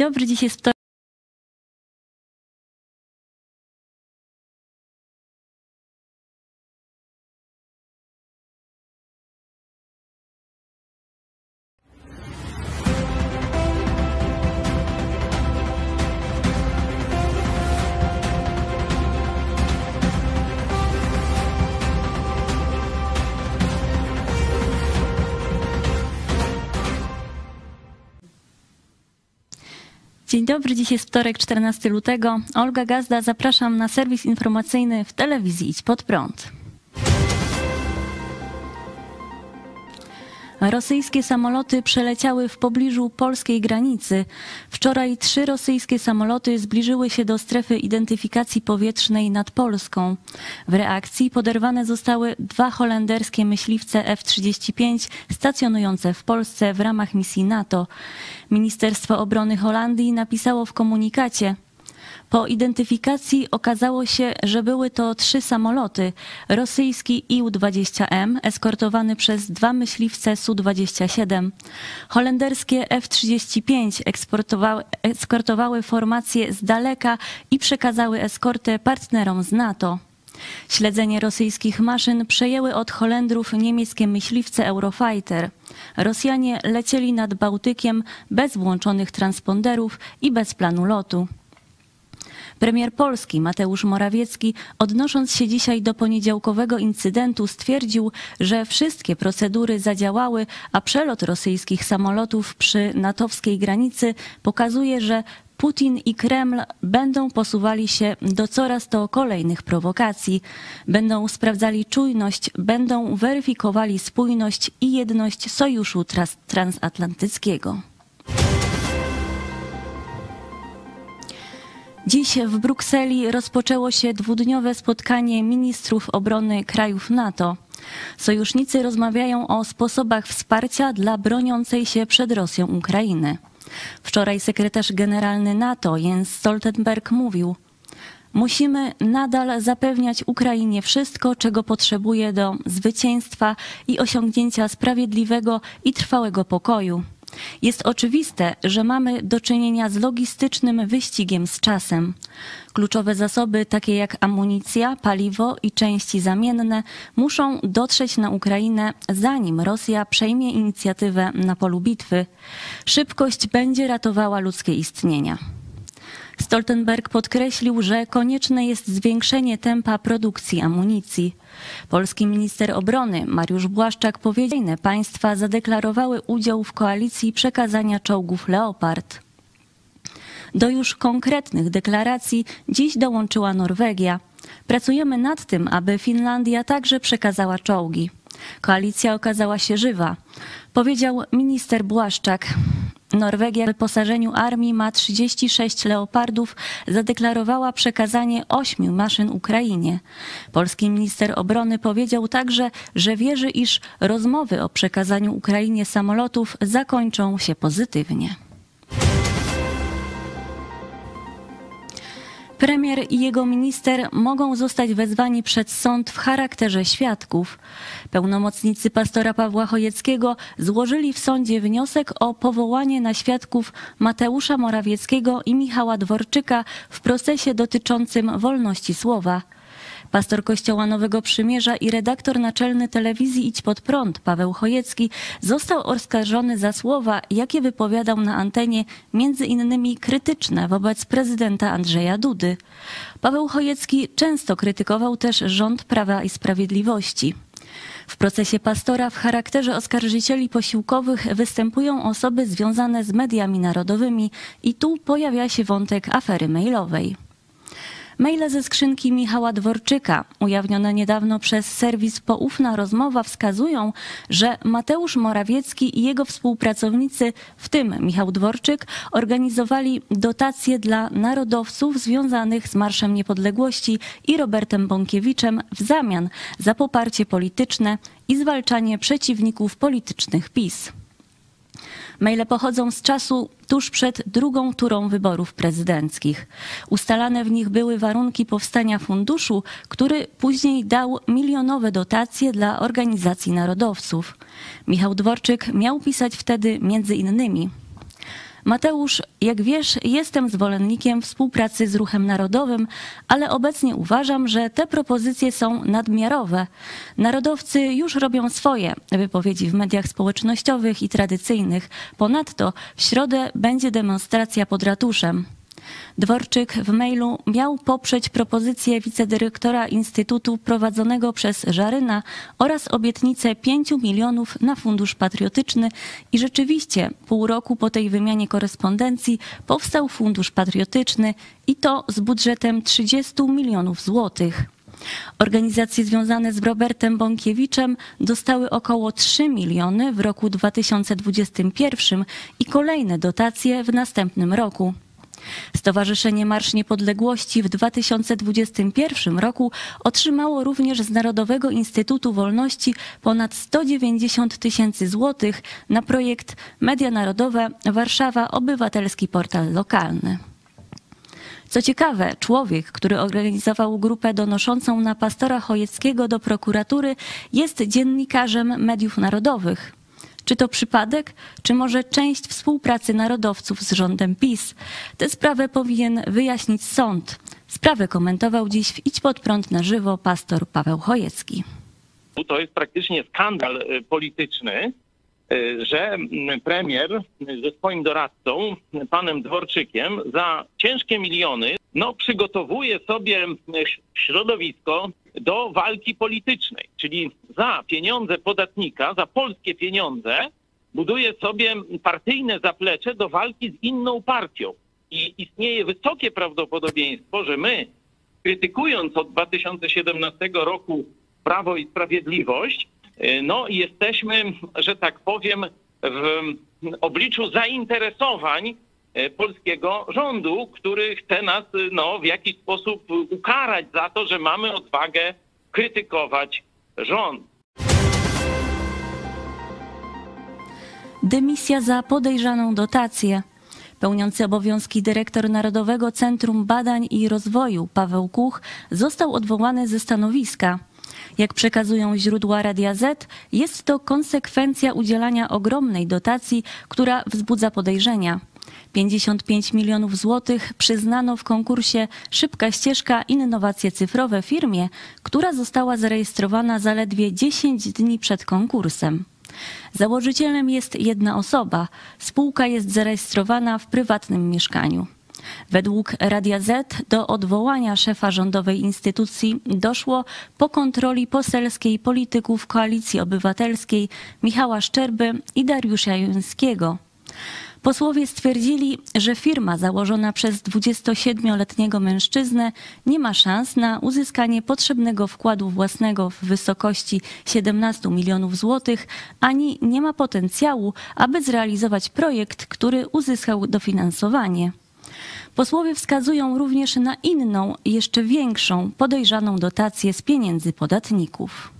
Dzień dobry, Dzień dobry, dziś jest wtorek, 14 lutego. Olga Gazda, zapraszam na serwis informacyjny w telewizji Idź Pod Prąd. Rosyjskie samoloty przeleciały w pobliżu polskiej granicy. Wczoraj trzy rosyjskie samoloty zbliżyły się do strefy identyfikacji powietrznej nad Polską. W reakcji poderwane zostały dwa holenderskie myśliwce F-35 stacjonujące w Polsce w ramach misji NATO. Ministerstwo Obrony Holandii napisało w komunikacie, po identyfikacji okazało się, że były to trzy samoloty. Rosyjski IU-20M, eskortowany przez dwa myśliwce Su-27. Holenderskie F-35 eskortowały formacje z daleka i przekazały eskortę partnerom z NATO. Śledzenie rosyjskich maszyn przejęły od Holendrów niemieckie myśliwce Eurofighter. Rosjanie lecieli nad Bałtykiem bez włączonych transponderów i bez planu lotu. Premier Polski Mateusz Morawiecki, odnosząc się dzisiaj do poniedziałkowego incydentu, stwierdził, że wszystkie procedury zadziałały, a przelot rosyjskich samolotów przy natowskiej granicy pokazuje, że Putin i Kreml będą posuwali się do coraz to kolejnych prowokacji. Będą sprawdzali czujność, będą weryfikowali spójność i jedność sojuszu transatlantyckiego. Dziś w Brukseli rozpoczęło się dwudniowe spotkanie ministrów obrony krajów NATO. Sojusznicy rozmawiają o sposobach wsparcia dla broniącej się przed Rosją Ukrainy. Wczoraj sekretarz generalny NATO Jens Stoltenberg mówił: Musimy nadal zapewniać Ukrainie wszystko, czego potrzebuje do zwycięstwa i osiągnięcia sprawiedliwego i trwałego pokoju. Jest oczywiste, że mamy do czynienia z logistycznym wyścigiem z czasem. Kluczowe zasoby, takie jak amunicja, paliwo i części zamienne, muszą dotrzeć na Ukrainę, zanim Rosja przejmie inicjatywę na polu bitwy. Szybkość będzie ratowała ludzkie istnienia. Stoltenberg podkreślił, że konieczne jest zwiększenie tempa produkcji amunicji. Polski minister obrony Mariusz Błaszczak powiedział, że państwa zadeklarowały udział w koalicji przekazania czołgów Leopard. Do już konkretnych deklaracji dziś dołączyła Norwegia. Pracujemy nad tym, aby Finlandia także przekazała czołgi. Koalicja okazała się żywa, powiedział minister Błaszczak. Norwegia w wyposażeniu armii ma 36 leopardów, zadeklarowała przekazanie 8 maszyn Ukrainie. Polski minister obrony powiedział także, że wierzy, iż rozmowy o przekazaniu Ukrainie samolotów zakończą się pozytywnie. Premier i jego minister mogą zostać wezwani przed sąd w charakterze świadków. Pełnomocnicy pastora Pawła Chojeckiego złożyli w sądzie wniosek o powołanie na świadków Mateusza Morawieckiego i Michała Dworczyka w procesie dotyczącym wolności słowa. Pastor Kościoła Nowego Przymierza i redaktor naczelny telewizji Idź Pod Prąd Paweł Chojecki został oskarżony za słowa, jakie wypowiadał na antenie, między innymi krytyczne wobec prezydenta Andrzeja Dudy. Paweł Chojecki często krytykował też rząd Prawa i Sprawiedliwości. W procesie pastora w charakterze oskarżycieli posiłkowych występują osoby związane z mediami narodowymi i tu pojawia się wątek afery mailowej. Maile ze skrzynki Michała Dworczyka, ujawnione niedawno przez serwis Poufna Rozmowa, wskazują, że Mateusz Morawiecki i jego współpracownicy, w tym Michał Dworczyk, organizowali dotacje dla narodowców związanych z Marszem Niepodległości i Robertem Bąkiewiczem w zamian za poparcie polityczne i zwalczanie przeciwników politycznych PiS. Maile pochodzą z czasu tuż przed drugą turą wyborów prezydenckich. Ustalane w nich były warunki powstania funduszu, który później dał milionowe dotacje dla organizacji narodowców. Michał Dworczyk miał pisać wtedy między innymi Mateusz, jak wiesz, jestem zwolennikiem współpracy z Ruchem Narodowym, ale obecnie uważam, że te propozycje są nadmiarowe. Narodowcy już robią swoje wypowiedzi w mediach społecznościowych i tradycyjnych. Ponadto w środę będzie demonstracja pod ratuszem. Dworczyk w mailu miał poprzeć propozycję wicedyrektora Instytutu prowadzonego przez Żaryna oraz obietnicę 5 milionów na Fundusz Patriotyczny i rzeczywiście pół roku po tej wymianie korespondencji powstał Fundusz Patriotyczny i to z budżetem 30 milionów złotych. Organizacje związane z Robertem Bąkiewiczem dostały około 3 miliony w roku 2021 i kolejne dotacje w następnym roku. Stowarzyszenie Marsz Niepodległości w 2021 roku otrzymało również z Narodowego Instytutu Wolności ponad 190 tysięcy złotych na projekt Media Narodowe Warszawa Obywatelski Portal Lokalny. Co ciekawe, człowiek, który organizował grupę donoszącą na pastora Chojeckiego do prokuratury, jest dziennikarzem mediów narodowych. Czy to przypadek, czy może część współpracy narodowców z rządem PiS? Tę sprawę powinien wyjaśnić sąd. Sprawę komentował dziś w Idź pod prąd na żywo pastor Paweł Chojecki. To jest praktycznie skandal y, polityczny, y, że premier ze swoim doradcą, panem Dworczykiem, za ciężkie miliony no, przygotowuje sobie środowisko do walki politycznej. Czyli za pieniądze podatnika, za polskie pieniądze, buduje sobie partyjne zaplecze do walki z inną partią. I istnieje wysokie prawdopodobieństwo, że my, krytykując od 2017 roku Prawo i Sprawiedliwość, no jesteśmy, że tak powiem, w obliczu zainteresowań E, polskiego rządu, który chce nas e, no, w jakiś sposób ukarać za to, że mamy odwagę krytykować rząd. Dymisja za podejrzaną dotację. Pełniący obowiązki dyrektor Narodowego Centrum Badań i Rozwoju Paweł Kuch został odwołany ze stanowiska. Jak przekazują źródła Radia Z, jest to konsekwencja udzielania ogromnej dotacji, która wzbudza podejrzenia. 55 milionów złotych przyznano w konkursie Szybka Ścieżka Innowacje Cyfrowe firmie, która została zarejestrowana zaledwie 10 dni przed konkursem. Założycielem jest jedna osoba. Spółka jest zarejestrowana w prywatnym mieszkaniu. Według Radia Z do odwołania szefa rządowej instytucji doszło po kontroli poselskiej polityków Koalicji Obywatelskiej Michała Szczerby i Dariusza Jońskiego. Posłowie stwierdzili, że firma założona przez 27-letniego mężczyznę nie ma szans na uzyskanie potrzebnego wkładu własnego w wysokości 17 milionów złotych, ani nie ma potencjału, aby zrealizować projekt, który uzyskał dofinansowanie. Posłowie wskazują również na inną, jeszcze większą, podejrzaną dotację z pieniędzy podatników.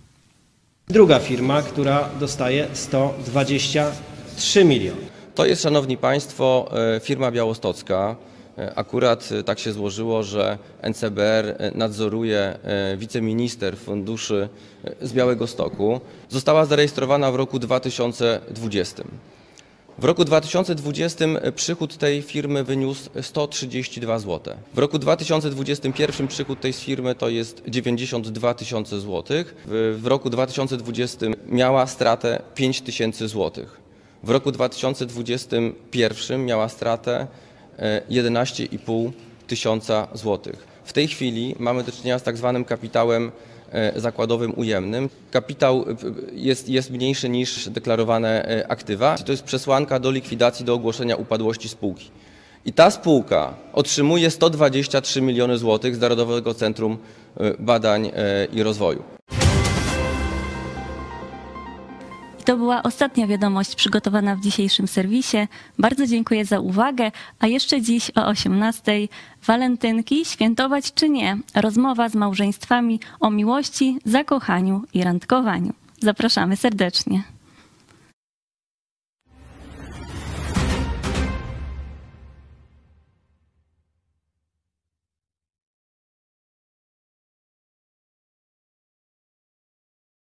Druga firma, która dostaje 123 miliony. To jest, Szanowni Państwo, e, firma białostocka. E, akurat e, tak się złożyło, że NCBR nadzoruje wiceminister funduszy z Białego Stoku. Została zarejestrowana w roku 2020. W roku 2020 przychód tej firmy wyniósł 132 zł. W roku 2021 przychód tej firmy to jest 92 tysiące złotych. W roku 2020 miała stratę 5 tysięcy złotych. W roku 2021 miała stratę 11,5 e, tysiąca złotych. W tej chwili mamy do czynienia z tak zwanym kapitałem e, zakładowym ujemnym. Kapitał e, jest, jest mniejszy niż deklarowane aktywa. To jest przesłanka do likwidacji, do ogłoszenia upadłości spółki. I ta spółka otrzymuje 123 miliony złotych z Narodowego Centrum Badań i Rozwoju. To była ostatnia wiadomość przygotowana w dzisiejszym serwisie. Bardzo dziękuję za uwagę, a jeszcze dziś o 18 walentynki świętować czy nie? Rozmowa z małżeństwami o miłości, zakochaniu i randkowaniu. Zapraszamy serdecznie.